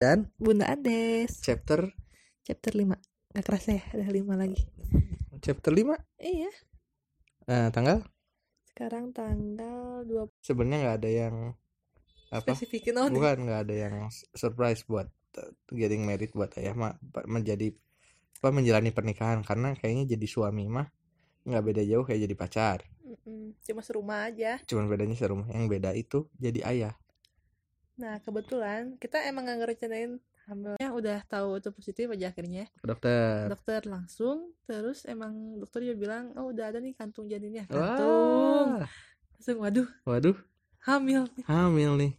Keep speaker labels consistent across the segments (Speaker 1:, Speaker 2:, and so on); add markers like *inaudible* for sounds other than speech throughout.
Speaker 1: dan
Speaker 2: Bunda Ades.
Speaker 1: Chapter?
Speaker 2: Chapter 5 Gak kerasa ya ada 5 lagi.
Speaker 1: Chapter 5
Speaker 2: Iya.
Speaker 1: Eh, tanggal?
Speaker 2: Sekarang tanggal 20
Speaker 1: sebenarnya nggak ada yang apa?
Speaker 2: Spesifikin oh
Speaker 1: bukan nggak ada yang surprise buat uh, getting married buat ayah mah menjadi apa menjalani pernikahan. Karena kayaknya jadi suami mah nggak beda jauh kayak jadi pacar.
Speaker 2: Mm-mm, Cuma serumah aja.
Speaker 1: Cuman bedanya serumah. Yang beda itu jadi ayah
Speaker 2: Nah kebetulan kita emang gak ngerencanain hamilnya udah tahu itu positif aja akhirnya.
Speaker 1: Dokter.
Speaker 2: Dokter langsung terus emang dokter juga bilang oh udah ada nih kantung janinnya. Kantung.
Speaker 1: Wah,
Speaker 2: langsung waduh
Speaker 1: waduh.
Speaker 2: hamil nih.
Speaker 1: Hamil nih.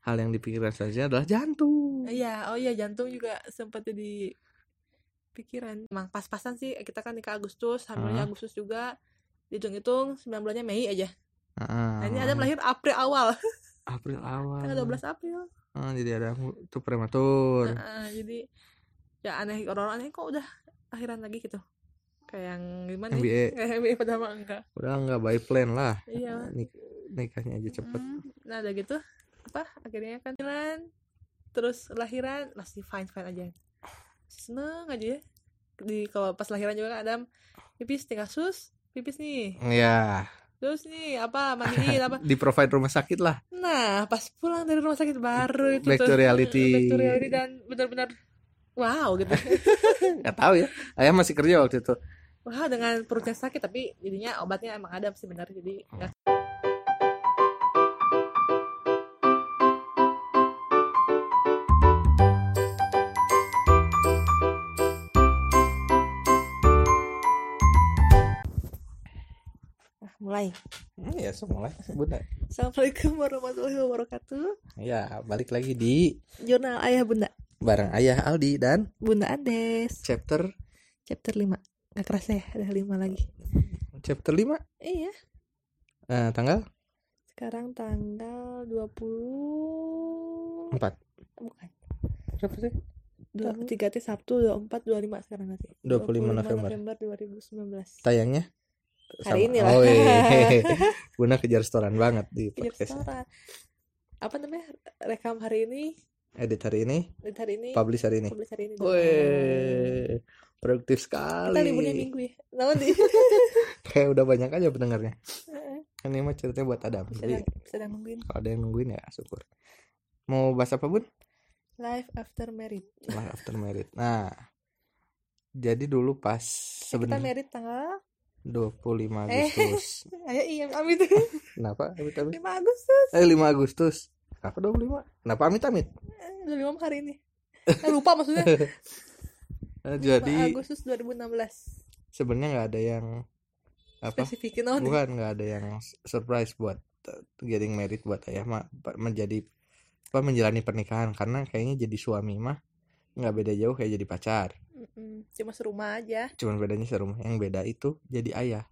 Speaker 1: Hal yang dipikirkan saja adalah jantung.
Speaker 2: Iya oh iya jantung juga sempat jadi pikiran. Emang pas-pasan sih kita kan nikah Agustus hamilnya
Speaker 1: Ah.
Speaker 2: Agustus juga. Dihitung-hitung 9 bulannya Mei aja.
Speaker 1: Ah,
Speaker 2: nah ini ada lahir April awal *laughs*
Speaker 1: April awal.
Speaker 2: Tanggal 12 April.
Speaker 1: Ah, jadi ada itu prematur.
Speaker 2: Nah, jadi ya aneh orang-orang aneh kok udah akhiran lagi gitu. Kayak yang gimana nih
Speaker 1: MBA
Speaker 2: kayak MBA padahal mah enggak.
Speaker 1: Udah nggak by plan lah.
Speaker 2: Iya.
Speaker 1: Nik- nikahnya aja cepet.
Speaker 2: Mm, nah ada gitu apa akhirnya kan jalan terus lahiran masih fine fine aja seneng aja ya. Di kalau pas lahiran juga kan Adam pipis tinggal sus pipis nih.
Speaker 1: Ya
Speaker 2: terus nih apa mandiin *laughs* apa?
Speaker 1: Di provide rumah sakit lah.
Speaker 2: Nah pas pulang dari rumah sakit baru itu
Speaker 1: Back to reality.
Speaker 2: back to reality dan benar-benar wow gitu. *laughs*
Speaker 1: Nggak tahu ya. Ayah masih kerja waktu itu.
Speaker 2: Wah dengan perutnya sakit tapi jadinya obatnya emang ada sih benar. Jadi nggak mulai.
Speaker 1: Hmm, ya semua bunda.
Speaker 2: Assalamualaikum warahmatullahi wabarakatuh.
Speaker 1: Ya balik lagi di
Speaker 2: Jurnal Ayah Bunda.
Speaker 1: Bareng ayah Aldi dan
Speaker 2: Bunda Ades
Speaker 1: chapter
Speaker 2: Chapter 5 Gak kerasa ya ada 5 lagi.
Speaker 1: Chapter 5
Speaker 2: Iya.
Speaker 1: Eh, tanggal?
Speaker 2: Sekarang tanggal 20
Speaker 1: 4
Speaker 2: Bukan.
Speaker 1: Berapa sih?
Speaker 2: Dua, tiga T Sabtu 24 25 sekarang nanti.
Speaker 1: 25 November.
Speaker 2: November 2019
Speaker 1: tayangnya
Speaker 2: Hari ini lah.
Speaker 1: oh, iya. *laughs* bunda kejar setoran banget di
Speaker 2: Kejar
Speaker 1: podcast
Speaker 2: setoran. apa namanya rekam hari ini
Speaker 1: edit hari ini
Speaker 2: edit hari ini
Speaker 1: publish hari ini
Speaker 2: publish hari ini
Speaker 1: Wih, produktif sekali.
Speaker 2: kita liburnya minggu ya Namun *laughs* di
Speaker 1: Kayak udah banyak aja pendengarnya. Kan ini mah ceritanya buat Adam. Jadi
Speaker 2: sedang, sedang nungguin
Speaker 1: kalau ada yang nungguin ya syukur. Mau bahas apa bun?
Speaker 2: live after married
Speaker 1: Life after married. Nah, jadi dulu pas
Speaker 2: kita
Speaker 1: sebenarnya
Speaker 2: married tanggal
Speaker 1: 25
Speaker 2: Eh.
Speaker 1: Agustus.
Speaker 2: ayo *laughs* iya amit
Speaker 1: Kenapa? Amit amit.
Speaker 2: 5 Agustus
Speaker 1: Eh 5 Agustus. Kenapa 25? Kenapa amit amit?
Speaker 2: Eh, 25 hari ini eh, lupa maksudnya *laughs*
Speaker 1: Nah,
Speaker 2: 5
Speaker 1: jadi
Speaker 2: Agustus 2016
Speaker 1: sebenarnya nggak ada yang apa?
Speaker 2: spesifikin oh
Speaker 1: Bukan nggak ada yang surprise buat uh, getting married buat ayah mah menjadi apa menjalani pernikahan karena kayaknya jadi suami mah nggak beda jauh kayak jadi pacar
Speaker 2: Mm-mm, cuma serumah aja.
Speaker 1: Cuman bedanya serumah yang beda itu jadi ayah.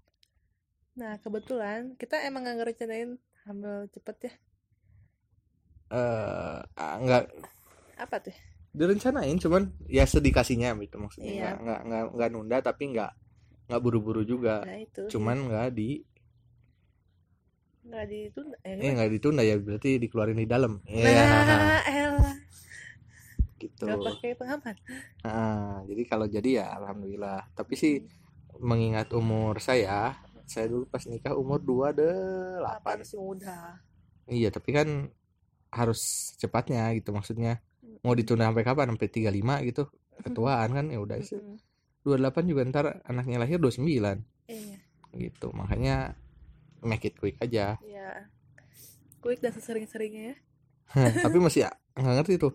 Speaker 2: Nah kebetulan kita emang gak ngerencanain hamil cepet ya.
Speaker 1: Eh ah, nggak.
Speaker 2: Apa tuh?
Speaker 1: Direncanain cuman ya sedikasinya gitu maksudnya.
Speaker 2: Iya.
Speaker 1: nggak nggak nggak nunda tapi nggak nggak buru-buru juga.
Speaker 2: Nah itu
Speaker 1: cuman nggak di
Speaker 2: nggak ditunda eh,
Speaker 1: eh nggak ditunda ya berarti dikeluarin di dalam.
Speaker 2: Nah elah
Speaker 1: gitu
Speaker 2: nggak pakai pengaman
Speaker 1: Nah, jadi kalau jadi ya alhamdulillah. Tapi sih mengingat umur saya, saya dulu pas nikah umur 28.
Speaker 2: apa masih muda
Speaker 1: Iya, tapi kan harus cepatnya gitu maksudnya. Mau ditunda sampai kapan? Sampai 35 gitu. Ketuaan kan ya udah sih.
Speaker 2: Mm-mm.
Speaker 1: 28 juga ntar anaknya lahir 29
Speaker 2: iya
Speaker 1: gitu. Makanya make it quick aja.
Speaker 2: ya quick dan sesering-seringnya ya
Speaker 1: tapi masih nggak ngerti tuh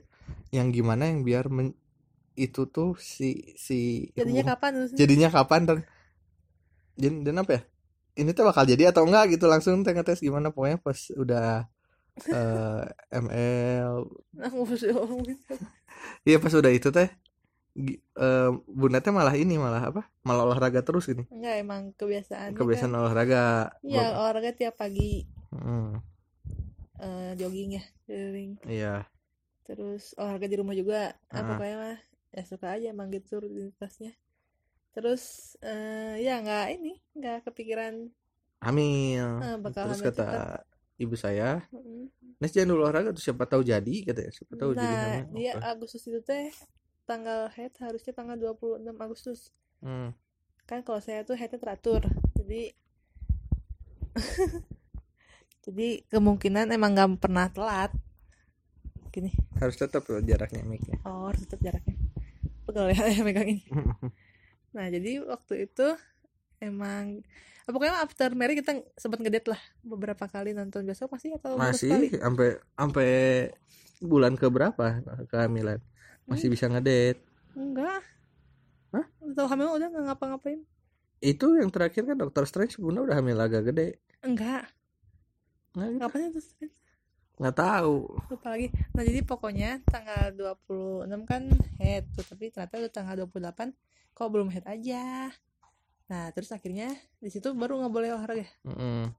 Speaker 1: yang gimana yang biar men- itu tuh si si
Speaker 2: jadinya kapan terus
Speaker 1: jadinya kapan dan dan, dan apa ya? Ini tuh bakal jadi atau enggak gitu langsung teh ngetes gimana pokoknya pas udah eh ML iya pas udah itu teh gi- eh, bunda teh malah ini malah apa? Malah olahraga terus gini
Speaker 2: enggak emang kebiasaan
Speaker 1: kebiasaan olahraga.
Speaker 2: Iya olahraga tiap pagi.
Speaker 1: Hmm,
Speaker 2: eh, jogging ya jogging.
Speaker 1: Iya
Speaker 2: terus olahraga di rumah juga ah,
Speaker 1: Ah.
Speaker 2: pokoknya mah ya suka aja emang gitu rutinitasnya terus eh, ya nggak ini nggak kepikiran
Speaker 1: hamil
Speaker 2: eh, bakal
Speaker 1: terus
Speaker 2: hamil
Speaker 1: kata
Speaker 2: cepet.
Speaker 1: ibu saya
Speaker 2: Mm-mm.
Speaker 1: Nes jangan dulu olahraga tuh siapa tahu jadi katanya siapa tahu jadi
Speaker 2: Nah,
Speaker 1: hamil
Speaker 2: dia. Agustus itu teh tanggal head harusnya tanggal 26 Agustus.
Speaker 1: Hmm.
Speaker 2: Kan kalau saya tuh headnya teratur. Jadi *laughs* jadi kemungkinan emang nggak pernah telat. Gini.
Speaker 1: harus tetap loh jaraknya mic-nya
Speaker 2: Oh, harus tetap jaraknya. Pegel ya *laughs* yang megang ini. *laughs* Nah, jadi waktu itu emang ah, pokoknya after married kita sempat ngedate lah beberapa kali nonton besok pasti atau
Speaker 1: masih sampai sampai bulan ke berapa kehamilan masih bisa ngedate
Speaker 2: Enggak.
Speaker 1: Hah?
Speaker 2: Tahu hamil udah nggak ngapa-ngapain?
Speaker 1: itu yang terakhir kan dokter Strange bunda udah hamil agak gede
Speaker 2: Enggak.
Speaker 1: nggak gitu.
Speaker 2: Kapan itu?
Speaker 1: Nggak tahu
Speaker 2: Lupa lagi. Nah, jadi pokoknya tanggal 26 kan head tuh, tapi ternyata udah tanggal 28 kok belum head aja. Nah, terus akhirnya di situ baru nggak boleh olahraga.
Speaker 1: Mm-mm.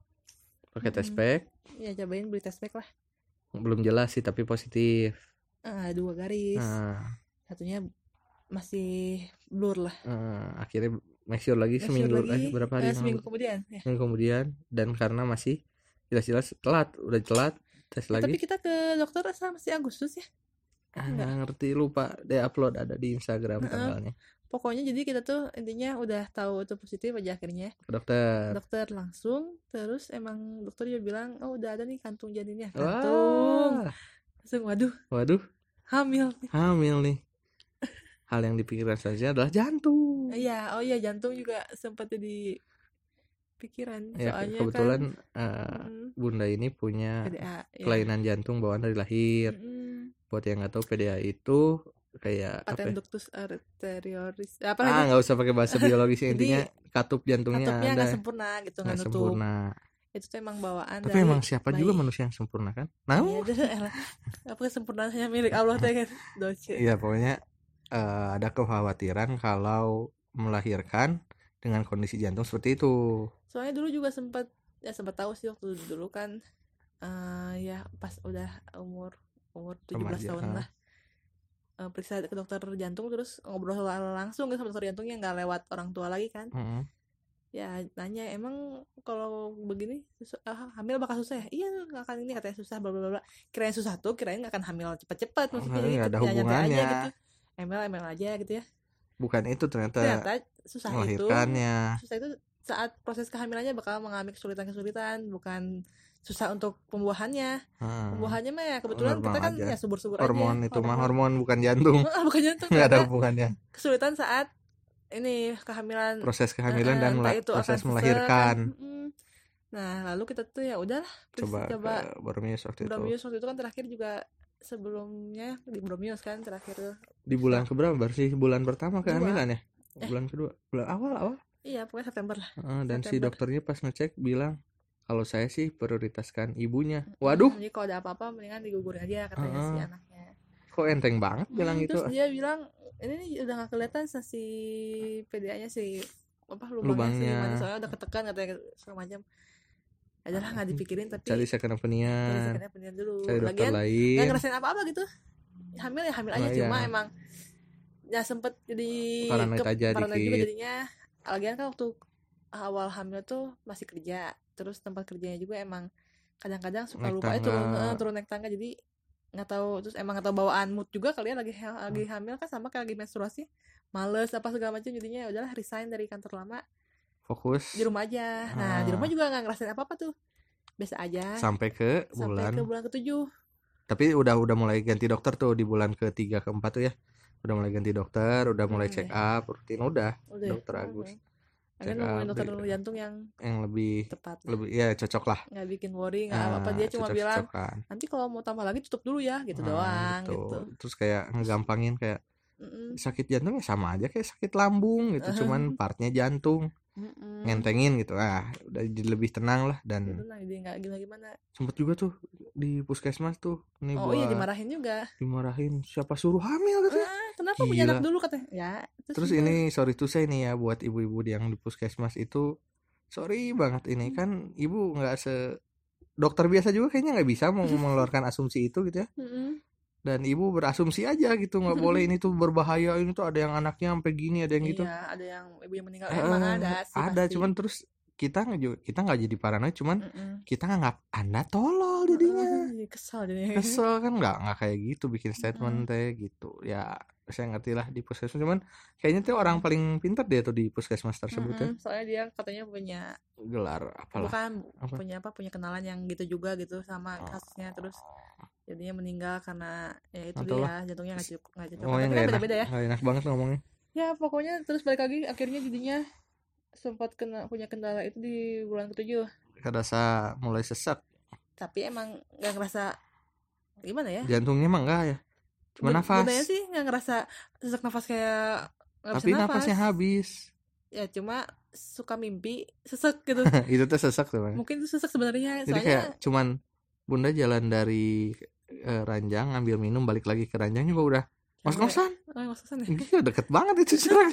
Speaker 1: pakai test
Speaker 2: Mm-mm.
Speaker 1: pack
Speaker 2: Ya cobain beli test pack lah.
Speaker 1: belum jelas sih tapi positif
Speaker 2: Ah, dua garis.
Speaker 1: nah,
Speaker 2: Satunya masih blur lah.
Speaker 1: eh, akhirnya make sure lagi
Speaker 2: Make sure
Speaker 1: seminggu
Speaker 2: lagi,
Speaker 1: eh, berapa hari yang
Speaker 2: seminggu kemudian ya.
Speaker 1: Seminggu kemudian dan karena masih jelas-jelas telat udah telat tes
Speaker 2: Eh, tapi
Speaker 1: lagi
Speaker 2: kita ke dokter sama masih Agustus ya.
Speaker 1: ah, nggak ngerti lupa dia upload ada di Instagram
Speaker 2: Heeh.
Speaker 1: tanggalnya
Speaker 2: Pokoknya jadi kita tuh intinya udah tahu itu positif aja akhirnya.
Speaker 1: ke dokter
Speaker 2: Dokter langsung terus emang dokter juga bilang, "Oh, udah ada nih kantung janinnya." Kantung.
Speaker 1: wah
Speaker 2: Langsung waduh,
Speaker 1: waduh
Speaker 2: hamil.
Speaker 1: hamil nih hal yang dipikirkan saja adalah jantung
Speaker 2: Iya, oh iya jantung juga sempat jadi pikiran.
Speaker 1: Ya
Speaker 2: soalnya
Speaker 1: kebetulan
Speaker 2: kan
Speaker 1: eh,
Speaker 2: mm,
Speaker 1: bunda ini punya
Speaker 2: PDA ya.
Speaker 1: kelainan jantung bawaan dari lahir.
Speaker 2: Mm-mm.
Speaker 1: buat yang nggak tahu PDA itu kayak apa
Speaker 2: paten
Speaker 1: ya?
Speaker 2: ductus arterioris apa
Speaker 1: ah nggak usah pakai bahasa biologis *laughs*
Speaker 2: Jadi,
Speaker 1: intinya katup jantungnya
Speaker 2: katupnya
Speaker 1: ada
Speaker 2: nggak sempurna gitu nggak
Speaker 1: sempurna.
Speaker 2: Itu tuh emang bawaan
Speaker 1: tapi
Speaker 2: dari
Speaker 1: emang siapa juga
Speaker 2: bayi.
Speaker 1: manusia yang sempurna kan? Nah.
Speaker 2: Iya, *laughs* apa kesempurnaannya? Milik Allah teh kan? Doce.
Speaker 1: Iya pokoknya eh, ada kekhawatiran kalau melahirkan dengan kondisi jantung seperti itu.
Speaker 2: soalnya dulu juga sempat ya sempat tahu sih waktu dulu kan eh ya pas udah umur umur 17
Speaker 1: Remaja,
Speaker 2: tahun lah Eh, periksa ke dokter jantung terus ngobrol langsung gitu sama dokter jantungnya nggak lewat orang tua lagi kan
Speaker 1: Mm-mm.
Speaker 2: ya nanya emang kalau begini ah, hamil bakal susah ya iya nggak akan ini katanya susah bla bla bla bla. kirain susah tuh kirain nggak akan hamil cepet-cepet maksudnya
Speaker 1: Nggak
Speaker 2: jadi
Speaker 1: ada
Speaker 2: nyantai
Speaker 1: hubungannya.
Speaker 2: aja gitu ML ML aja gitu ya
Speaker 1: Bukan itu ternyata
Speaker 2: ternyata susah itu susah itu saat proses kehamilannya bakal mengalami kesulitan-kesulitan bukan susah untuk pembuahannya
Speaker 1: Hmm.
Speaker 2: pembuahannya mah ya kebetulan
Speaker 1: Normal
Speaker 2: kita kan
Speaker 1: aja.
Speaker 2: ya subur-subur
Speaker 1: Hormon
Speaker 2: aja
Speaker 1: itu mah hormon bukan jantung.
Speaker 2: Bukan jantung
Speaker 1: Nggak ada hubungannya.
Speaker 2: kesulitan saat ini kehamilan
Speaker 1: Proses kehamilan
Speaker 2: Eh,
Speaker 1: dan mela-
Speaker 2: itu
Speaker 1: proses melahirkan.
Speaker 2: kan. Mm-mm. nah lalu kita tuh ya udahlah
Speaker 1: Coba,
Speaker 2: coba,
Speaker 1: ke Bormius waktu itu.
Speaker 2: Bromius waktu itu kan terakhir juga sebelumnya di Bromius kan terakhir.
Speaker 1: Di bulan keberapa? Baru sih bulan pertama kehamilan ya?
Speaker 2: Eh.
Speaker 1: Bulan kedua. Bulan awal awal.
Speaker 2: iya pokoknya September lah
Speaker 1: Heeh, dan si
Speaker 2: September.
Speaker 1: dokternya pas ngecek bilang kalau saya sih prioritaskan ibunya. Waduh,
Speaker 2: jadi kalau ada apa-apa mendingan digugurin aja katanya si
Speaker 1: Heeh.
Speaker 2: anaknya
Speaker 1: kok enteng banget bilang
Speaker 2: Hmm,
Speaker 1: gitu.
Speaker 2: terus dia bilang ini nih udah gak kelihatan si PDA-nya si apa lubangnya,
Speaker 1: Lubangnya.
Speaker 2: si soalnya udah ketekan katanya segala macam adalah nggak dipikirin tapi
Speaker 1: Cari second
Speaker 2: cari
Speaker 1: opinion,
Speaker 2: second opinion dulu
Speaker 1: cari dokter
Speaker 2: lagian nggak
Speaker 1: lain.
Speaker 2: ngerasain apa-apa gitu hamil ya hamil aja
Speaker 1: Oh,
Speaker 2: cuma
Speaker 1: iya.
Speaker 2: emang ya sempet jadi
Speaker 1: Paranoid aja
Speaker 2: paranoid juga
Speaker 1: dikit.
Speaker 2: jadinya. Lagian kan waktu awal hamil tuh masih kerja terus tempat kerjanya juga emang kadang-kadang suka
Speaker 1: Naik
Speaker 2: lupa itu turun eh, turun naik tangga. Jadi nggak tahu terus emang nggak tahu bawaan mood juga kalian lagi ha- lagi hamil kan sama kayak lagi menstruasi males apa segala macam. Jadinya ya udahlah resign dari kantor lama.
Speaker 1: Fokus.
Speaker 2: Di rumah aja. Nah di
Speaker 1: Ah.
Speaker 2: rumah juga nggak ngerasain apa apa tuh. Biasa aja.
Speaker 1: Sampai ke
Speaker 2: sampai
Speaker 1: bulan.
Speaker 2: ke bulan ketujuh.
Speaker 1: Tapi udah udah mulai ganti dokter tuh di bulan ketiga keempat tuh ya. Udah mulai ganti dokter, udah mulai
Speaker 2: Hmm,
Speaker 1: check
Speaker 2: ya.
Speaker 1: up rutin udah
Speaker 2: udah
Speaker 1: Dokter
Speaker 2: ya?
Speaker 1: Agus.
Speaker 2: Akhirnya
Speaker 1: Check up,
Speaker 2: dokter jantung yang
Speaker 1: yang lebih
Speaker 2: tepat
Speaker 1: lebih ya cocok lah.
Speaker 2: nggak bikin worry nggak apa apa dia cuma bilang
Speaker 1: cocok-cocokan.
Speaker 2: nanti kalau mau tambah lagi tutup dulu ya gitu
Speaker 1: Nah,
Speaker 2: doang
Speaker 1: gitu.
Speaker 2: gitu
Speaker 1: Terus kayak ngegampangin kayak
Speaker 2: Mm-mm.
Speaker 1: sakit jantungnya sama aja kayak sakit lambung gitu, cuman partnya jantung.
Speaker 2: Mm-mm.
Speaker 1: ngentengin gitu. Ah udah jadi lebih tenang lah dan
Speaker 2: nggak gila gimana.
Speaker 1: Sempet juga tuh di puskesmas tuh nih
Speaker 2: oh
Speaker 1: buat
Speaker 2: iya dimarahin juga.
Speaker 1: Dimarahin. Siapa suruh hamil katanya.
Speaker 2: Ah, kenapa punya anak
Speaker 1: Gila.
Speaker 2: dulu katanya? Ya
Speaker 1: terus
Speaker 2: juga-
Speaker 1: ini sorry tuh saya nih ya buat ibu-ibu yang di puskesmas itu sorry banget ini. Kan ibu nggak se dokter biasa juga kayaknya nggak bisa mau *laughs* mengeluarkan asumsi itu gitu ya.
Speaker 2: Mm-mm.
Speaker 1: Dan ibu berasumsi aja gitu nggak boleh ini tuh berbahaya ini tuh ada yang anaknya sampai gini ada yang gitu.
Speaker 2: Iya ada yang ibu yang meninggal.
Speaker 1: Eh,
Speaker 2: emang ada sih
Speaker 1: ada
Speaker 2: pasti.
Speaker 1: cuman terus kita nggak kita nggak jadi paranoid cuman
Speaker 2: Mm-mm.
Speaker 1: kita nganggap anda tolol jadinya.
Speaker 2: Kesel jadinya.
Speaker 1: Kesel kan nggak nggak kayak gitu bikin statement
Speaker 2: Mm-mm.
Speaker 1: teh gitu. Ya saya ngerti lah di puskesmas cuman kayaknya tuh orang paling pintar dia tuh di puskesmas tersebut ya.
Speaker 2: Mm-mm, soalnya dia katanya punya
Speaker 1: gelar apalah.
Speaker 2: bukan
Speaker 1: Apa?
Speaker 2: punya apa punya kenalan yang gitu juga gitu sama kasusnya terus jadinya meninggal karena ya itu
Speaker 1: Atau
Speaker 2: dia jantungnya nggak cukup nggak cukup.
Speaker 1: oh
Speaker 2: kan
Speaker 1: enak.
Speaker 2: beda-beda ya.
Speaker 1: Enak banget ngomongnya.
Speaker 2: Ya pokoknya terus balik lagi akhirnya jadinya sempat kena punya kendala itu di bulan ketujuh.
Speaker 1: Kerasa mulai sesak.
Speaker 2: Tapi emang nggak ngerasa gimana ya?
Speaker 1: Jantungnya mah enggak ya? Cuma
Speaker 2: Ben-
Speaker 1: nafas.
Speaker 2: benernya sih nggak ngerasa sesak nafas kayak nggak
Speaker 1: tapi
Speaker 2: bisa nafas.
Speaker 1: nafasnya habis.
Speaker 2: Ya cuma suka mimpi sesek gitu. *laughs*
Speaker 1: Itu tuh sesak tuh
Speaker 2: mungkin itu sesek sebenarnya
Speaker 1: jadi
Speaker 2: soalnya
Speaker 1: kayak cuman bunda jalan dari eh, ranjang ngambil minum balik lagi ke ranjang juga udah ngos ngosan
Speaker 2: oh, ngos-ngosan ya?
Speaker 1: Gila deket banget itu jarak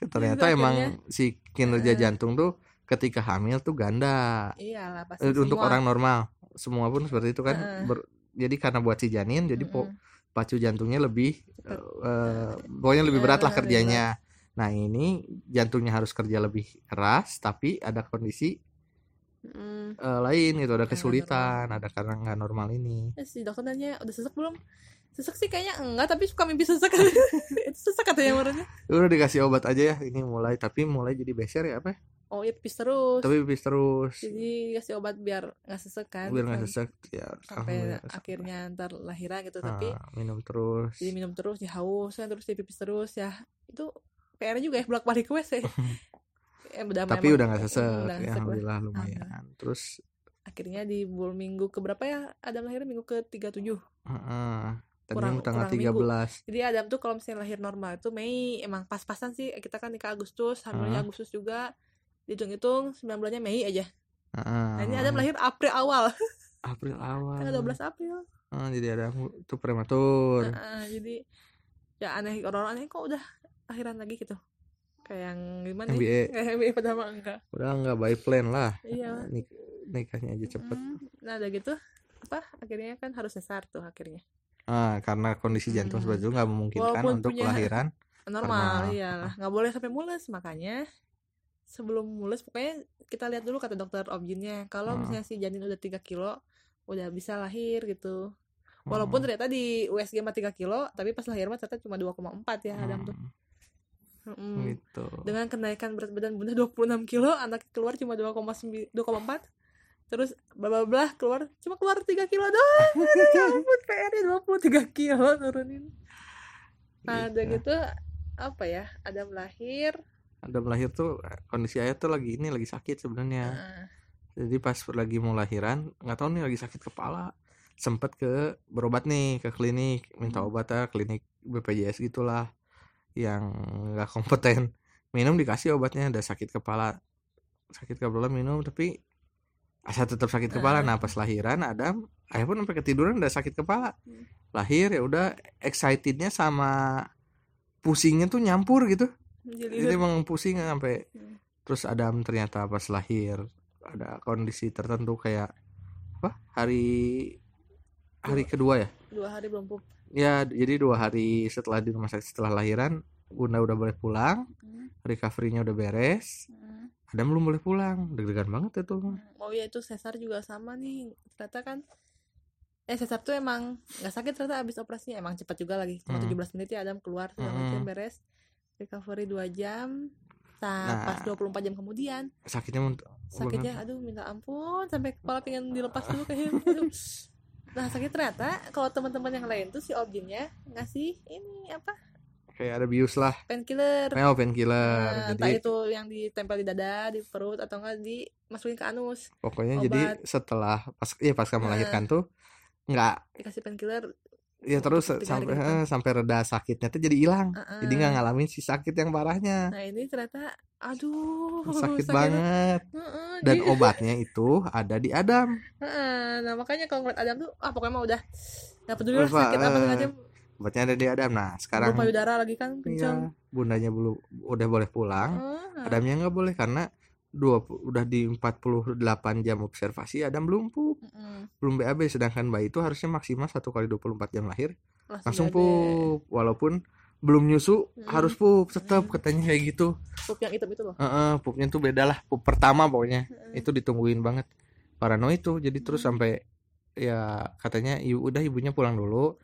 Speaker 1: *laughs* ternyata
Speaker 2: Gitu
Speaker 1: emang si kinerja
Speaker 2: Heeh.
Speaker 1: jantung tuh ketika hamil tuh ganda
Speaker 2: iyalah pasti
Speaker 1: Eh, untuk
Speaker 2: semua.
Speaker 1: orang normal semua pun seperti itu kan
Speaker 2: Heeh.
Speaker 1: Ber- jadi karena buat si janin jadi po-
Speaker 2: Mm-mm.
Speaker 1: pacu jantungnya lebih eh, pokoknya lebih berat lah kerjanya nah ini jantungnya harus kerja lebih keras tapi ada kondisi
Speaker 2: Mm.
Speaker 1: eh, lain gitu ada
Speaker 2: Nggak
Speaker 1: kesulitan ada karena nggak normal ini.
Speaker 2: Eh, si dokter nanya udah sesek belum? Sesek sih kayaknya enggak tapi suka mimpi sesek *laughs* itu sesek katanya menurutnya
Speaker 1: udah dikasih obat aja ya ini mulai tapi mulai jadi beser ya apa ya?
Speaker 2: oh iya pipis terus.
Speaker 1: Tapi pipis terus.
Speaker 2: Jadi kasih obat biar nggak sesek kan
Speaker 1: biar nggak
Speaker 2: Sam-
Speaker 1: sesek ya
Speaker 2: sampai
Speaker 1: alhamdulillah.
Speaker 2: akhirnya ntar lahiran gitu tapi
Speaker 1: Ah, minum terus.
Speaker 2: jadi minum terus kan terus dipipis terus ya. Itu PR juga ya bolak balik ke WC *laughs* eh, udah
Speaker 1: tapi udah nggak sesek. ya, alhamdulillah lumayan. Terus?
Speaker 2: Akhirnya di bulan minggu ke berapa ya Adam lahir minggu ke 37
Speaker 1: heeh, tadi
Speaker 2: Kurang-
Speaker 1: tanggal
Speaker 2: kurang minggu.
Speaker 1: 13
Speaker 2: jadi Adam tuh kalau misalnya lahir normal itu Mei emang pas-pasan sih. Kita kan nikah Agustus hamilnya
Speaker 1: Hah?
Speaker 2: Agustus juga. Dihitung-hitung 9 bulannya Mei aja.
Speaker 1: Heeh.
Speaker 2: nah ini Adam lahir April awal.
Speaker 1: April awal.
Speaker 2: Tanggal 12 April.
Speaker 1: Ah, jadi ada itu prematur.
Speaker 2: Nah, jadi ya aneh orang-orang aneh kok udah lahiran lagi gitu kayak yang gimana
Speaker 1: MBA.
Speaker 2: nih kayak MBA mah enggak.
Speaker 1: Udah nggak by plan lah.
Speaker 2: Iya.
Speaker 1: Nik- nikahnya aja cepet.
Speaker 2: Mm, nah udah gitu apa akhirnya kan harus sesar tuh akhirnya.
Speaker 1: Ah karena kondisi jantung
Speaker 2: Hmm.
Speaker 1: itu nggak memungkinkan
Speaker 2: Walaupun
Speaker 1: untuk
Speaker 2: punya-
Speaker 1: kelahiran
Speaker 2: normal iyalah nggak boleh sampai mules makanya sebelum mules pokoknya kita lihat dulu kata dokter objinnya. Kalau
Speaker 1: Hmm.
Speaker 2: misalnya si janin udah 3 kilo udah bisa lahir gitu. Walaupun
Speaker 1: Hmm.
Speaker 2: ternyata di USG mah 3 kilo tapi pas lahir mah ternyata cuma 2,4 ya Adam tuh
Speaker 1: Hmm,
Speaker 2: Mm-mm.
Speaker 1: gitu.
Speaker 2: Dengan kenaikan berat badan bunda 26 kilo anak keluar cuma 2,9 2,4 terus bla bla bla keluar cuma keluar 3 kilo doang. *laughs* Ya ampun PR nya 23 kilo nurunin nah udah
Speaker 1: Gitu.
Speaker 2: gitu apa ya Adam lahir
Speaker 1: ada melahir tuh kondisi ayah tuh lagi ini lagi sakit sebenarnya.
Speaker 2: Nah,
Speaker 1: jadi pas lagi mau lahiran nggak tahu nih lagi sakit kepala. Sempet ke berobat nih ke klinik minta obat ya klinik BPJS gitulah yang nggak kompeten. Minum dikasih obatnya ada sakit kepala sakit kepala minum tapi asa tetap sakit kepala. Nah pas lahiran Adam ayah pun sampai ketiduran udah sakit kepala.
Speaker 2: Hmm.
Speaker 1: lahir ya udah excitednya sama pusingnya tuh nyampur gitu.
Speaker 2: Jadi
Speaker 1: jadi emang pusing sampai
Speaker 2: Hmm.
Speaker 1: terus Adam ternyata pas lahir ada kondisi tertentu kayak apa hari hari kedua ya?
Speaker 2: Dua hari belum pup
Speaker 1: ya jadi dua hari setelah di rumah sakit setelah lahiran bunda udah boleh pulang
Speaker 2: Hmm,
Speaker 1: recovery-nya udah beres
Speaker 2: hmm,
Speaker 1: Adam belum boleh pulang deg-degan banget itu
Speaker 2: hmm. oh iya itu sesar juga sama nih ternyata kan eh sesar tuh emang nggak sakit ternyata abis operasinya emang cepat juga lagi cuma
Speaker 1: Hmm.
Speaker 2: 17 menit ya Adam keluar segala macam
Speaker 1: Hmm.
Speaker 2: beres recovery 2 jam nah,
Speaker 1: Nah.
Speaker 2: pas 24 jam kemudian
Speaker 1: sakitnya
Speaker 2: sakitnya aduh minta ampun sampai kepala pengen dilepas dulu aduh. Nah sakit ternyata kalau teman-teman yang lain tuh si objinnya ngasih ini apa?
Speaker 1: Kayak ada bius lah.
Speaker 2: Painkiller.
Speaker 1: Oh painkiller.
Speaker 2: Nah, entah
Speaker 1: jadi
Speaker 2: itu yang ditempel di dada di perut atau enggak dimasukin ke anus.
Speaker 1: Pokoknya
Speaker 2: obat.
Speaker 1: jadi setelah pas iya pas kamu
Speaker 2: Nah.
Speaker 1: melahirkan tuh nggak
Speaker 2: dikasih painkiller
Speaker 1: ya terus sampai
Speaker 2: depan.
Speaker 1: eh, sampai reda sakitnya tuh jadi hilang.
Speaker 2: Heeh.
Speaker 1: jadi nggak ngalamin si sakit yang parahnya.
Speaker 2: Nah ini ternyata aduh
Speaker 1: sakit
Speaker 2: sakitnya-
Speaker 1: banget.
Speaker 2: Heeh,
Speaker 1: dan
Speaker 2: jadi- *laughs*
Speaker 1: obatnya itu ada di Adam.
Speaker 2: Heeh, nah makanya kalau ngeliat Adam tuh ah pokoknya mah udah nggak peduli lah sakit apa segala
Speaker 1: eh,
Speaker 2: macam
Speaker 1: obatnya ada di Adam. Nah sekarang
Speaker 2: belum payudara lagi kan
Speaker 1: iya, bundanya belum udah boleh pulang.
Speaker 2: Heeh.
Speaker 1: Adamnya nggak boleh karena dua udah di 48 jam observasi Adam belum pup
Speaker 2: Heeh.
Speaker 1: belum BAB sedangkan bayi itu harusnya maksimal satu kali 24 jam lahir. Langsung
Speaker 2: BAB.
Speaker 1: pup walaupun belum nyusu
Speaker 2: Mm.
Speaker 1: harus pup tetap katanya kayak gitu.
Speaker 2: Pup yang hitam itu loh.
Speaker 1: Heeh, pupnya tuh beda lah pup pertama pokoknya.
Speaker 2: Heeh.
Speaker 1: itu ditungguin banget. Parano itu jadi terus
Speaker 2: Hmm.
Speaker 1: sampai ya katanya ibu udah ibunya pulang dulu.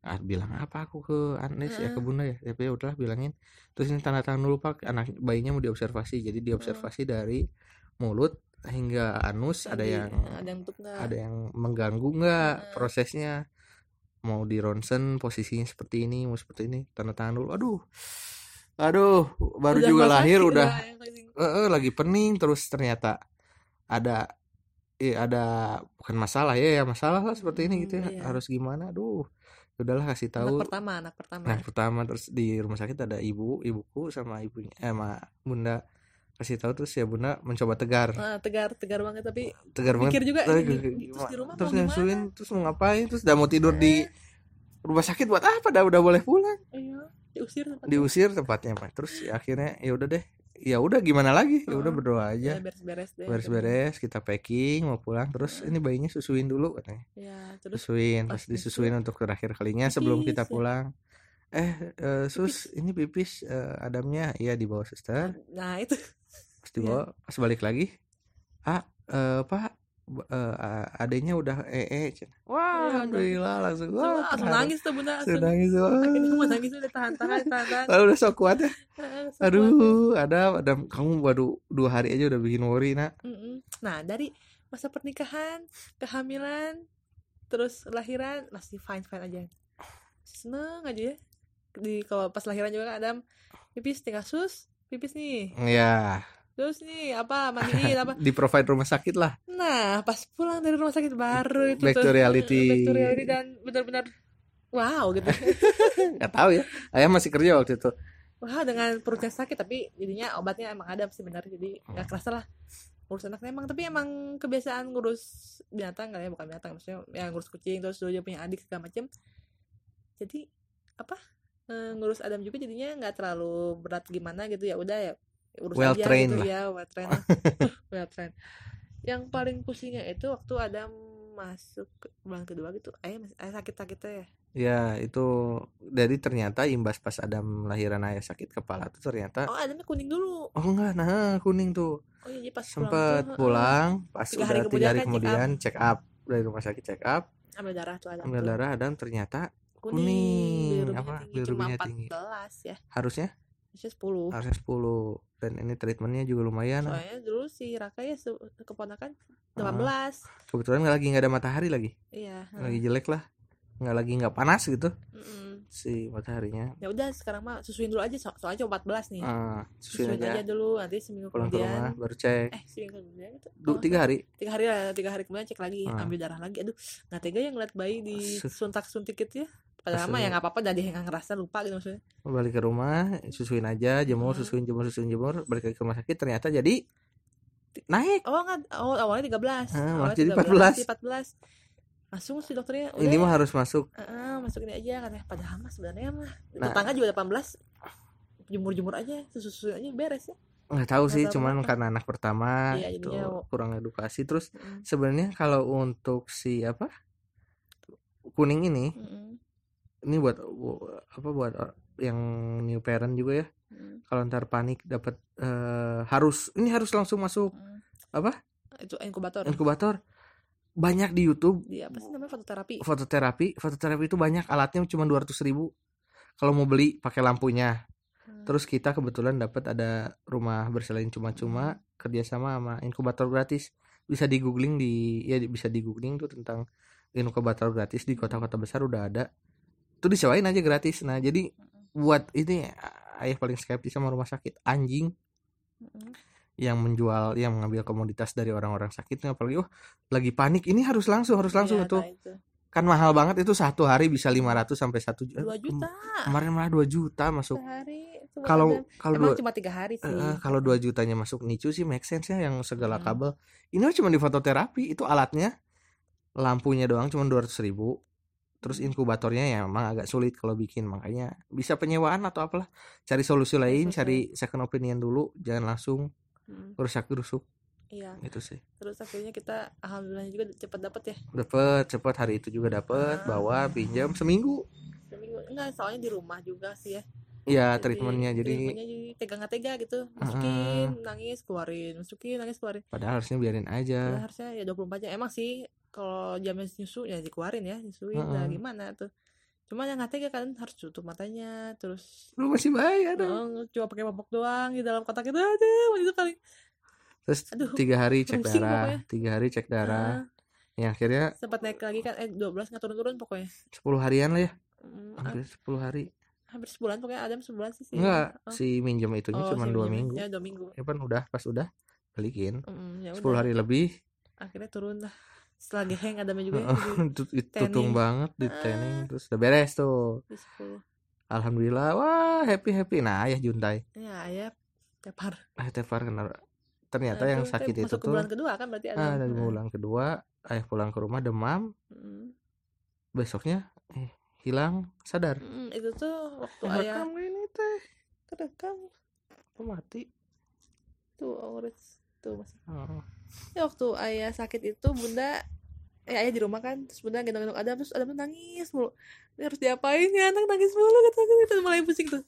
Speaker 1: Ah, bilang apa aku ke Anes ya ke bunda ya? Tapi ya udahlah bilangin. Terus ini tanda tangan dulu pak. Anak bayinya mau diobservasi. Jadi diobservasi dari mulut hingga anus ada
Speaker 2: Jadi,
Speaker 1: yang
Speaker 2: ada yang
Speaker 1: ada yang mengganggu nggak
Speaker 2: Heeh.
Speaker 1: prosesnya? Mau di ronsen posisinya seperti ini mau seperti ini tanda tangan dulu. Aduh aduh baru
Speaker 2: Udah
Speaker 1: juga lahir udah.
Speaker 2: paling-
Speaker 1: eh, eh, lagi pening terus ternyata ada eh, ada bukan masalah ya ya masalah lah seperti ini gitu ya.
Speaker 2: Hmm, iya.
Speaker 1: harus gimana? Aduh udahlah kasih
Speaker 2: anak
Speaker 1: tahu
Speaker 2: pertama anak pertama.
Speaker 1: Nah pertama terus di rumah sakit ada ibu ibuku sama ibunya eh sama bunda kasih tahu terus ya bunda mencoba tegar.
Speaker 2: Ah, tegar tegar banget tapi
Speaker 1: tegar banget.
Speaker 2: mikir juga
Speaker 1: Tapi
Speaker 2: ini, terus di rumah
Speaker 1: terus nyusuin terus mau ngapain? Terus udah mau tidur di rumah sakit buat apa? Dah udah boleh pulang.
Speaker 2: Iya diusir tempatnya.
Speaker 1: diusir tempatnya pak. Terus ya akhirnya ya udah deh. Ya udah gimana lagi? Ya udah berdoa
Speaker 2: ya
Speaker 1: aja
Speaker 2: beres-beres deh.
Speaker 1: Beres-beres kita packing mau pulang. Terus ini bayinya susuin dulu katanya.
Speaker 2: Ya terus
Speaker 1: susuin
Speaker 2: pas
Speaker 1: disusuin untuk terakhir kalinya sebelum kita
Speaker 2: Pipis,
Speaker 1: pulang. Eh eh, sus ini pipis eh, adamnya. Iya di bawah suster
Speaker 2: nah itu
Speaker 1: dibawa pas balik lagi ah eh, pak eh, adanya udah ee Cen. wah
Speaker 2: Iya,
Speaker 1: alhamdulillah langsung wah
Speaker 2: langsung
Speaker 1: terharu.
Speaker 2: nangis tuh bunda
Speaker 1: Langsung nangis *laughs* wah.
Speaker 2: mau nangis udah tahan tahan tahan tahan.
Speaker 1: Lalu udah sok kuat ya. *laughs* Aduh ada ada kamu baru dua hari aja udah bikin worry nak.
Speaker 2: Nah dari masa pernikahan kehamilan terus lahiran masih fine fine aja. Seneng aja ya. Di kalau pas lahiran juga kan Adam pipis tinggal sus pipis nih.
Speaker 1: Ya
Speaker 2: terus nih apa mandiin *laughs* apa?
Speaker 1: Di provide rumah sakit lah.
Speaker 2: Nah pas pulang dari rumah sakit baru itu
Speaker 1: Back to reality.
Speaker 2: back to reality dan benar-benar wow gitu. *laughs*
Speaker 1: Nggak tahu ya. Ayah masih kerja waktu itu.
Speaker 2: Wah dengan perutnya sakit tapi jadinya obatnya emang ada sih benar. Jadi nggak kerasa lah ngurus anaknya. Emang tapi emang kebiasaan ngurus binatang kan ya? Bukan binatang maksudnya yang ngurus kucing terus dia punya adik segala macem. Jadi apa eh, ngurus Adam juga jadinya nggak terlalu berat gimana gitu. Ya udah ya urus
Speaker 1: Well
Speaker 2: aja
Speaker 1: trained
Speaker 2: gitu
Speaker 1: lah.
Speaker 2: ya well trained *laughs* *laughs* well trained yang paling pusingnya itu waktu Adam masuk ke bulan kedua gitu ayah ayah sakit sakitnya ya
Speaker 1: ya itu dari ternyata imbas pas Adam lahiran ayah sakit kepala tuh ternyata
Speaker 2: oh Adamnya kuning dulu
Speaker 1: oh enggak nah kuning tuh
Speaker 2: oh iya pas
Speaker 1: sempet
Speaker 2: tuh, heeh,
Speaker 1: pulang pas
Speaker 2: Tiga
Speaker 1: udah
Speaker 2: hari
Speaker 1: tiga
Speaker 2: kemudian
Speaker 1: hari
Speaker 2: kan check
Speaker 1: kemudian check up dari rumah sakit check up
Speaker 2: ambil darah tuh Adam
Speaker 1: ambil
Speaker 2: tuh.
Speaker 1: darah Adam ternyata
Speaker 2: kuning,
Speaker 1: kuning.
Speaker 2: bilirubinnya
Speaker 1: Apa?
Speaker 2: tinggi cuma
Speaker 1: tinggi.
Speaker 2: 14 ya
Speaker 1: harusnya
Speaker 2: harusnya 10
Speaker 1: harusnya 10 dan ini treatmentnya juga lumayan.
Speaker 2: Soalnya dulu si Raka ya keponakan
Speaker 1: Ah.
Speaker 2: 18
Speaker 1: kebetulan nggak lagi nggak ada matahari lagi.
Speaker 2: Iya
Speaker 1: lagi jelek lah. Nggak lagi nggak panas gitu.
Speaker 2: Mm-mm.
Speaker 1: si mataharinya.
Speaker 2: Ya udah sekarang mah susuin dulu aja. So- soalnya cuma 14 nih.
Speaker 1: Ah susuin
Speaker 2: susuin
Speaker 1: aja.
Speaker 2: aja dulu nanti seminggu
Speaker 1: pulang ke rumah
Speaker 2: kemudian
Speaker 1: baru cek.
Speaker 2: Eh seminggu kemudian itu.
Speaker 1: Du,
Speaker 2: oh,
Speaker 1: tiga hari.
Speaker 2: tiga hari lah tiga hari kemudian cek lagi.
Speaker 1: Ah.
Speaker 2: ambil darah lagi. Aduh nggak tega yang ngeliat bayi di suntak suntik gitu ya padahal mah ya nggak apa-apa dah dia nggak ngerasa lupa gitu maksudnya.
Speaker 1: Balik ke rumah susuin aja jemur
Speaker 2: Hmm.
Speaker 1: susuin jemur susuin jemur balik ke rumah sakit ternyata jadi naik.
Speaker 2: Oh nggak oh awalnya 13
Speaker 1: Ah, malah
Speaker 2: awalnya
Speaker 1: jadi
Speaker 2: 13, 14 langsung si dokternya
Speaker 1: ini mah harus masuk.
Speaker 2: Heeh, masukin aja katanya. Padahal mah sebenarnya mah
Speaker 1: Nah.
Speaker 2: tetangga juga 18 jemur-jemur aja susu aja beres ya.
Speaker 1: Nggak tahu sih cuman
Speaker 2: kenapa.
Speaker 1: karena anak pertama
Speaker 2: Iya,
Speaker 1: itu
Speaker 2: jadinya-
Speaker 1: kurang edukasi. Terus
Speaker 2: Mm,
Speaker 1: sebenarnya kalau untuk si apa? Kuning ini
Speaker 2: mm,
Speaker 1: ini buat apa buat or- yang new parent juga ya.
Speaker 2: Mm,
Speaker 1: kalau ntar panik dapat eh, harus ini harus langsung masuk
Speaker 2: mm.
Speaker 1: apa?
Speaker 2: Itu inkubator.
Speaker 1: Inkubator. Banyak di YouTube.
Speaker 2: Di apa sih namanya fototerapi?
Speaker 1: Fototerapi. Fototerapi itu banyak alatnya cuma 200 ribu. Kalau mau beli pakai lampunya.
Speaker 2: Hmm.
Speaker 1: terus kita kebetulan dapat ada rumah bersalin cuma-cuma kerjasama sama inkubator gratis. Bisa di googling di ya bisa di googling tuh tentang inkubator gratis di kota-kota besar udah ada itu disewain aja gratis. Nah jadi buat ini ayah paling skeptis sama rumah sakit anjing. Yang menjual yang mengambil komoditas dari orang-orang sakit apalagi oh lagi panik. Ini harus langsung harus langsung
Speaker 2: iya,
Speaker 1: itu.
Speaker 2: nah itu.
Speaker 1: kan mahal banget itu satu hari bisa 500 sampai satu juta
Speaker 2: dua juta.
Speaker 1: kemarin malah 2 juta masuk.
Speaker 2: Sehari
Speaker 1: kalau
Speaker 2: ada.
Speaker 1: kalau dua
Speaker 2: cuma tiga hari sih.
Speaker 1: Eh, kalau 2 jutanya masuk nicu sih make sense ya yang segala
Speaker 2: Hmm.
Speaker 1: kabel. Ini cuma di fototerapi itu alatnya. Lampunya doang cuma 200 ribu terus
Speaker 2: Hmm.
Speaker 1: inkubatornya ya memang agak sulit kalau bikin makanya bisa penyewaan atau apalah. Cari solusi lain
Speaker 2: solusi
Speaker 1: cari second opinion dulu jangan langsung
Speaker 2: Mm,
Speaker 1: rusak rusuk
Speaker 2: iya.
Speaker 1: Gitu sih.
Speaker 2: Terus akhirnya kita alhamdulillah juga cepat dapat ya.
Speaker 1: Dapet cepet. Hari itu juga dapet
Speaker 2: Ah.
Speaker 1: bawa pinjam seminggu.
Speaker 2: Seminggu. Enggak soalnya di rumah juga sih ya
Speaker 1: ya treatmentnya. Jadi
Speaker 2: treatmentnya jadi tega nggak tega gitu. Masukin nangis keluarin masukin nangis keluarin.
Speaker 1: Padahal harusnya biarin
Speaker 2: Padahal
Speaker 1: aja
Speaker 2: harusnya ya 24 jam. Emang sih kalau jamnya nyusu ya dikeluarin ya nyusuin. Nah
Speaker 1: Heeh.
Speaker 2: gimana tuh? Cuma yang nggak tega kan harus tutup matanya terus
Speaker 1: lu masih bayar dong.
Speaker 2: Cuma pakai popok doang di dalam kotak itu. Aduh itu paling
Speaker 1: terus
Speaker 2: aduh
Speaker 1: tiga hari cek darah
Speaker 2: pokoknya.
Speaker 1: tiga hari cek darah.
Speaker 2: Ah,
Speaker 1: ya akhirnya
Speaker 2: sempat naik lagi kan eh 12 nggak turun-turun pokoknya.
Speaker 1: 10 harian lah ya.
Speaker 2: Hmm,
Speaker 1: hampir 10 hari
Speaker 2: hampir sebulan pokoknya Adam sebulan sih sih.
Speaker 1: Enggak
Speaker 2: oh,
Speaker 1: si minjem itunya
Speaker 2: oh,
Speaker 1: cuma
Speaker 2: si
Speaker 1: dua minggu.
Speaker 2: ya dua minggu.
Speaker 1: Ya kan udah pas udah balikin.
Speaker 2: Mm, ya
Speaker 1: 10
Speaker 2: udah.
Speaker 1: hari lebih.
Speaker 2: Akhirnya turun lah. Setelah geheng Adamnya juga *laughs*
Speaker 1: tutung banget di
Speaker 2: Ah.
Speaker 1: tanning terus udah beres tuh.
Speaker 2: Di 10
Speaker 1: alhamdulillah wah happy happy nah ayah juntai
Speaker 2: ya ayah tepar
Speaker 1: ayah tefar kenapa ternyata
Speaker 2: Nah,
Speaker 1: yang sakit itu tuh
Speaker 2: bulan kedua kan berarti Adam
Speaker 1: ah dari bulan kedua ayah pulang ke rumah demam.
Speaker 2: Mm.
Speaker 1: besoknya eh, hilang sadar.
Speaker 2: Mm, itu tuh waktu
Speaker 1: Rekam
Speaker 2: ayah
Speaker 1: ini teh.
Speaker 2: Kerekam
Speaker 1: mati?
Speaker 2: Tuh Aurits tuh masih.
Speaker 1: Oh.
Speaker 2: ya waktu ayah sakit itu bunda eh ayah di rumah kan terus bunda gendong-gendong Adam terus Adam tuh nangis mulu. Ini harus diapain ya anak nangis mulu kata itu mulai pusing tuh.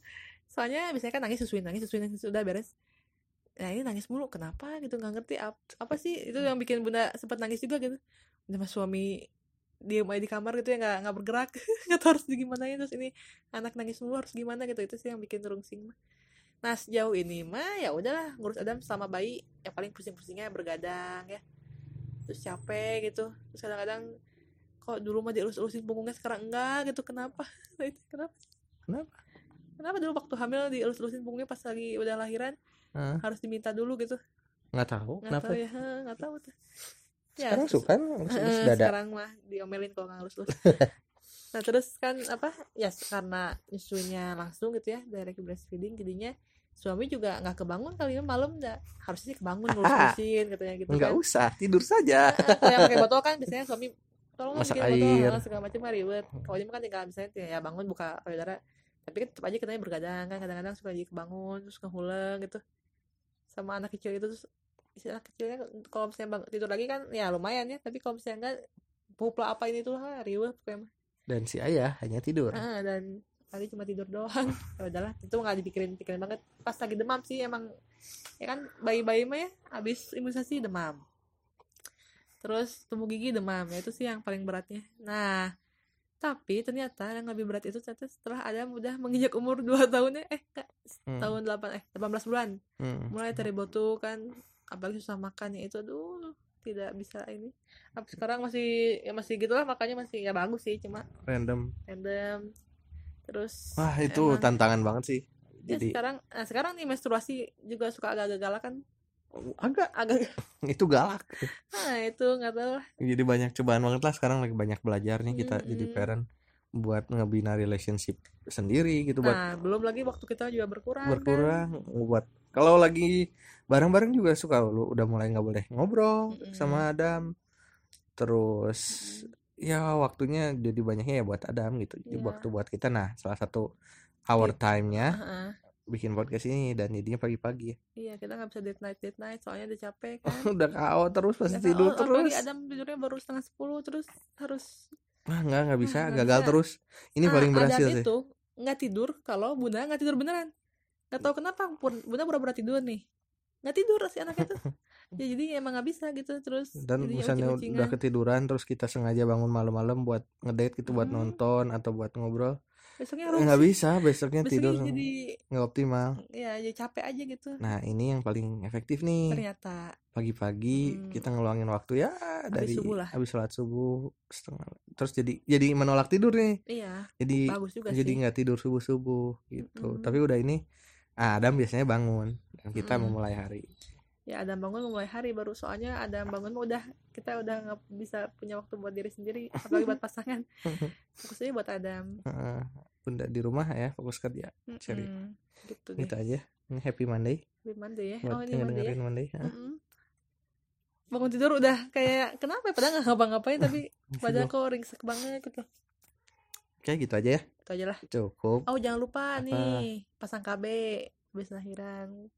Speaker 2: Soalnya biasanya kan nangis susuin nangis susuin nangis udah beres. Nah ini nangis mulu kenapa gitu nggak ngerti ap- apa sih? Itu yang bikin bunda sempat nangis juga gitu. Udah mas suami diem aja di kamar gitu ya nggak nggak bergerak. *laughs* Nggak tahu harus gimanain terus ini anak nangis mulu harus gimana gitu. Itu sih yang bikin rungsing mah. Nah sejauh ini mah ya udahlah ngurus Adam sama bayi yang paling pusing-pusingnya bergadang ya. Terus capek gitu. Terus kadang-kadang kok dulu mah dielus-elusin punggungnya sekarang enggak gitu kenapa? *laughs* Itu kenapa?
Speaker 1: Kenapa?
Speaker 2: kenapa dulu waktu hamil dielus-elusin punggungnya pas lagi udah lahiran harus diminta dulu gitu?
Speaker 1: Nggak tahu
Speaker 2: nggak
Speaker 1: kenapa?
Speaker 2: tahu ya *laughs* nggak tahu tuh Ya,
Speaker 1: sekarang
Speaker 2: terus-
Speaker 1: suka ngelus
Speaker 2: Eh,
Speaker 1: dada.
Speaker 2: sekarang mah diomelin kalau nggak lulus *laughs* nah terus kan apa ya karena nyusunya langsung gitu ya direct breastfeeding jadinya suami juga nggak kebangun kali ya malam nggak? Harusnya sih kebangun ngurus-ngurusin katanya gitu
Speaker 1: nggak
Speaker 2: kan.
Speaker 1: usah tidur saja.
Speaker 2: Kalau yang pakai botol kan biasanya suami tolong
Speaker 1: Masak
Speaker 2: bikin botol
Speaker 1: air.
Speaker 2: eh, segala macam ribet. Kalau ini mah kan tinggal misalnya ya bangun buka payudara tapi kan tetap aja katanya bergadang kan kadang-kadang suka jadi kebangun terus ngehuleng gitu. Sama anak kecil itu terus anak kecilnya kalau misalnya bang, tidur lagi kan ya lumayan ya tapi kalau misalnya enggak pupla apa ini tuh ha, riweh pokoknya mah.
Speaker 1: dan si ayah hanya tidur
Speaker 2: Ah, dan tadi cuma tidur doang *laughs* ya udahlah itu nggak dipikirin pikirin banget pas lagi demam sih emang ya kan bayi-bayi mah ya habis imunisasi demam terus tumbuh gigi demam ya itu sih yang paling beratnya nah tapi ternyata yang lebih berat itu ternyata setelah Adam udah menginjak umur 2 *laughs* tahun ya eh
Speaker 1: Hmm.
Speaker 2: tahun 8 eh 18 bulan
Speaker 1: Hmm.
Speaker 2: mulai dari botu kan apalagi susah makan ya itu aduh tidak bisa ini. Apa sekarang masih ya masih gitulah makanya masih ya bagus sih cuma
Speaker 1: random.
Speaker 2: random. Terus
Speaker 1: wah itu
Speaker 2: emang-
Speaker 1: tantangan banget sih.
Speaker 2: Ya
Speaker 1: jadi
Speaker 2: sekarang nah sekarang nih menstruasi juga suka agak-agak galak kan?
Speaker 1: Agak.
Speaker 2: Agak *laughs*
Speaker 1: itu galak.
Speaker 2: Nah itu nggak tahu lah.
Speaker 1: Jadi banyak cobaan banget lah sekarang lagi banyak belajar nih kita jadi
Speaker 2: Mm-mm.
Speaker 1: parent buat ngebina relationship sendiri gitu buat
Speaker 2: nah belum lagi waktu kita juga berkurang
Speaker 1: berkurang buat kalau lagi bareng-bareng juga suka lu udah mulai nggak boleh ngobrol
Speaker 2: Mm-mm.
Speaker 1: sama Adam terus ya waktunya jadi banyaknya ya buat Adam gitu jadi
Speaker 2: Iya.
Speaker 1: waktu buat kita nah salah satu hour
Speaker 2: Iya.
Speaker 1: time-nya
Speaker 2: kan Heeh.
Speaker 1: bikin podcast ini dan jadinya pagi-pagi ya.
Speaker 2: iya kita nggak bisa date night date night soalnya udah capek *laughs* kan
Speaker 1: udah KO terus pasti tidur
Speaker 2: apalagi
Speaker 1: terus
Speaker 2: Adam tidurnya baru setengah sepuluh terus harus
Speaker 1: Nah, nggak nggak bisa,
Speaker 2: nggak
Speaker 1: gagal
Speaker 2: bisa.
Speaker 1: terus. Ini
Speaker 2: Ah,
Speaker 1: paling berhasil
Speaker 2: Adam
Speaker 1: sih.
Speaker 2: itu nggak tidur kalau bunda nggak tidur beneran nggak tahu kenapa pun bunda pura-pura tidur nih nggak tidur si anaknya tuh *laughs* ya jadi emang nggak bisa gitu terus
Speaker 1: Dan misalnya
Speaker 2: ucing-ucingan.
Speaker 1: udah ketiduran terus kita sengaja bangun malam-malam buat ngedate gitu buat
Speaker 2: Hmm.
Speaker 1: nonton atau buat ngobrol.
Speaker 2: besoknya
Speaker 1: Eh,
Speaker 2: harus
Speaker 1: nggak bisa, besoknya tidur
Speaker 2: jadi
Speaker 1: nggak optimal.
Speaker 2: ya jadi capek aja gitu
Speaker 1: Nah, ini yang paling efektif nih.
Speaker 2: ternyata
Speaker 1: Pagi-pagi
Speaker 2: Hmm.
Speaker 1: kita ngeluangin waktu ya dari
Speaker 2: subuh lah.
Speaker 1: habis sholat subuh setengah. Terus jadi jadi menolak tidur nih.
Speaker 2: iya
Speaker 1: Jadi
Speaker 2: bagus juga
Speaker 1: jadi nggak tidur subuh-subuh gitu.
Speaker 2: Mm-mm.
Speaker 1: Tapi udah ini Adam biasanya bangun dan kita
Speaker 2: Mm-mm.
Speaker 1: memulai hari.
Speaker 2: ya Adam bangun mulai hari baru soalnya Adam bangun udah kita udah nggak bisa punya waktu buat diri sendiri apalagi buat *laughs* pasangan fokusnya buat Adam
Speaker 1: Heeh. Bunda di rumah ya fokus kerja. Cari.
Speaker 2: Mm-mm. gitu
Speaker 1: Gitu
Speaker 2: deh
Speaker 1: aja. Ini happy Monday
Speaker 2: Happy Monday ya
Speaker 1: buat
Speaker 2: oh ini Monday ya
Speaker 1: Monday.
Speaker 2: Mm-mm. bangun tidur udah kayak kenapa ya padahal nggak ngapa-ngapain tapi *laughs* badan kok ringsek banget gitu
Speaker 1: Oke gitu aja ya.
Speaker 2: itu aja lah
Speaker 1: Cukup.
Speaker 2: oh jangan lupa
Speaker 1: Apa?
Speaker 2: nih pasang KB habis lahiran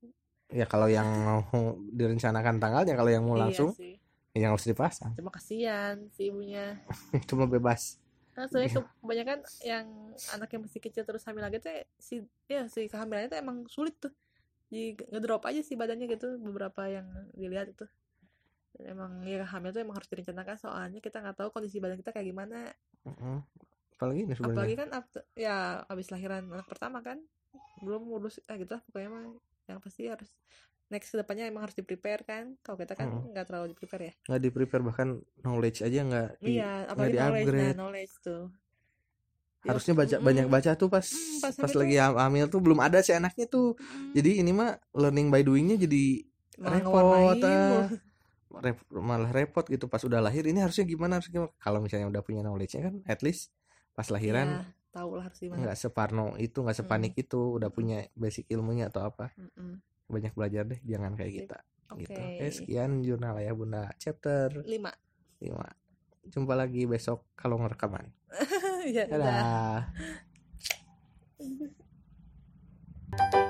Speaker 1: Ya kalau yang mau direncanakan tanggalnya kalau yang mau
Speaker 2: Iya
Speaker 1: langsung
Speaker 2: sih.
Speaker 1: ya yang harus dipasang.
Speaker 2: cuma kasihan si ibunya *laughs*
Speaker 1: Cuma bebas.
Speaker 2: Nah, soalnya kebanyakan yang anak yang masih kecil terus hamil lagi tuh si ya si kehamilannya tuh emang sulit tuh jadi ngedrop aja sih badannya gitu beberapa yang dilihat itu emang ya hamil tuh emang harus direncanakan soalnya kita nggak tahu kondisi badan kita kayak gimana.
Speaker 1: Apalagi ini sebenarnya
Speaker 2: apalagi kan after- ya abis lahiran anak pertama kan belum ngurus ah gitu lah pokoknya mah yang pasti harus next ke depannya emang harus di prepare kan kalau kita kan
Speaker 1: Mm.
Speaker 2: nggak terlalu di prepare ya
Speaker 1: nggak di prepare bahkan knowledge aja nggak di
Speaker 2: iya apalagi knowledge nah
Speaker 1: di-upgrade.
Speaker 2: knowledge tuh Ya,
Speaker 1: harusnya baca
Speaker 2: mm-mm.
Speaker 1: banyak baca tuh pas
Speaker 2: Mm, pas
Speaker 1: pas lagi ham- hamil tuh belum ada si anaknya tuh
Speaker 2: Mm.
Speaker 1: jadi ini mah learning by doingnya jadi
Speaker 2: Malah
Speaker 1: repot ah. Rep- malah repot gitu pas udah lahir ini harusnya gimana harusnya gimana kalau misalnya udah punya knowledge-nya kan at least pas iya, lahiran
Speaker 2: ya, tahu lah harus gimana.
Speaker 1: nggak separno itu nggak hmm. sepanik hmm. itu udah punya basic ilmunya atau apa.
Speaker 2: Hmm.
Speaker 1: banyak belajar deh jangan kayak kita.
Speaker 2: Okay.
Speaker 1: gitu eh sekian jurnal ya bunda. Chapter
Speaker 2: 5
Speaker 1: 5 jumpa lagi besok kalau ngerekaman. *laughs*
Speaker 2: Ya, dadah,
Speaker 1: dadah. *laughs*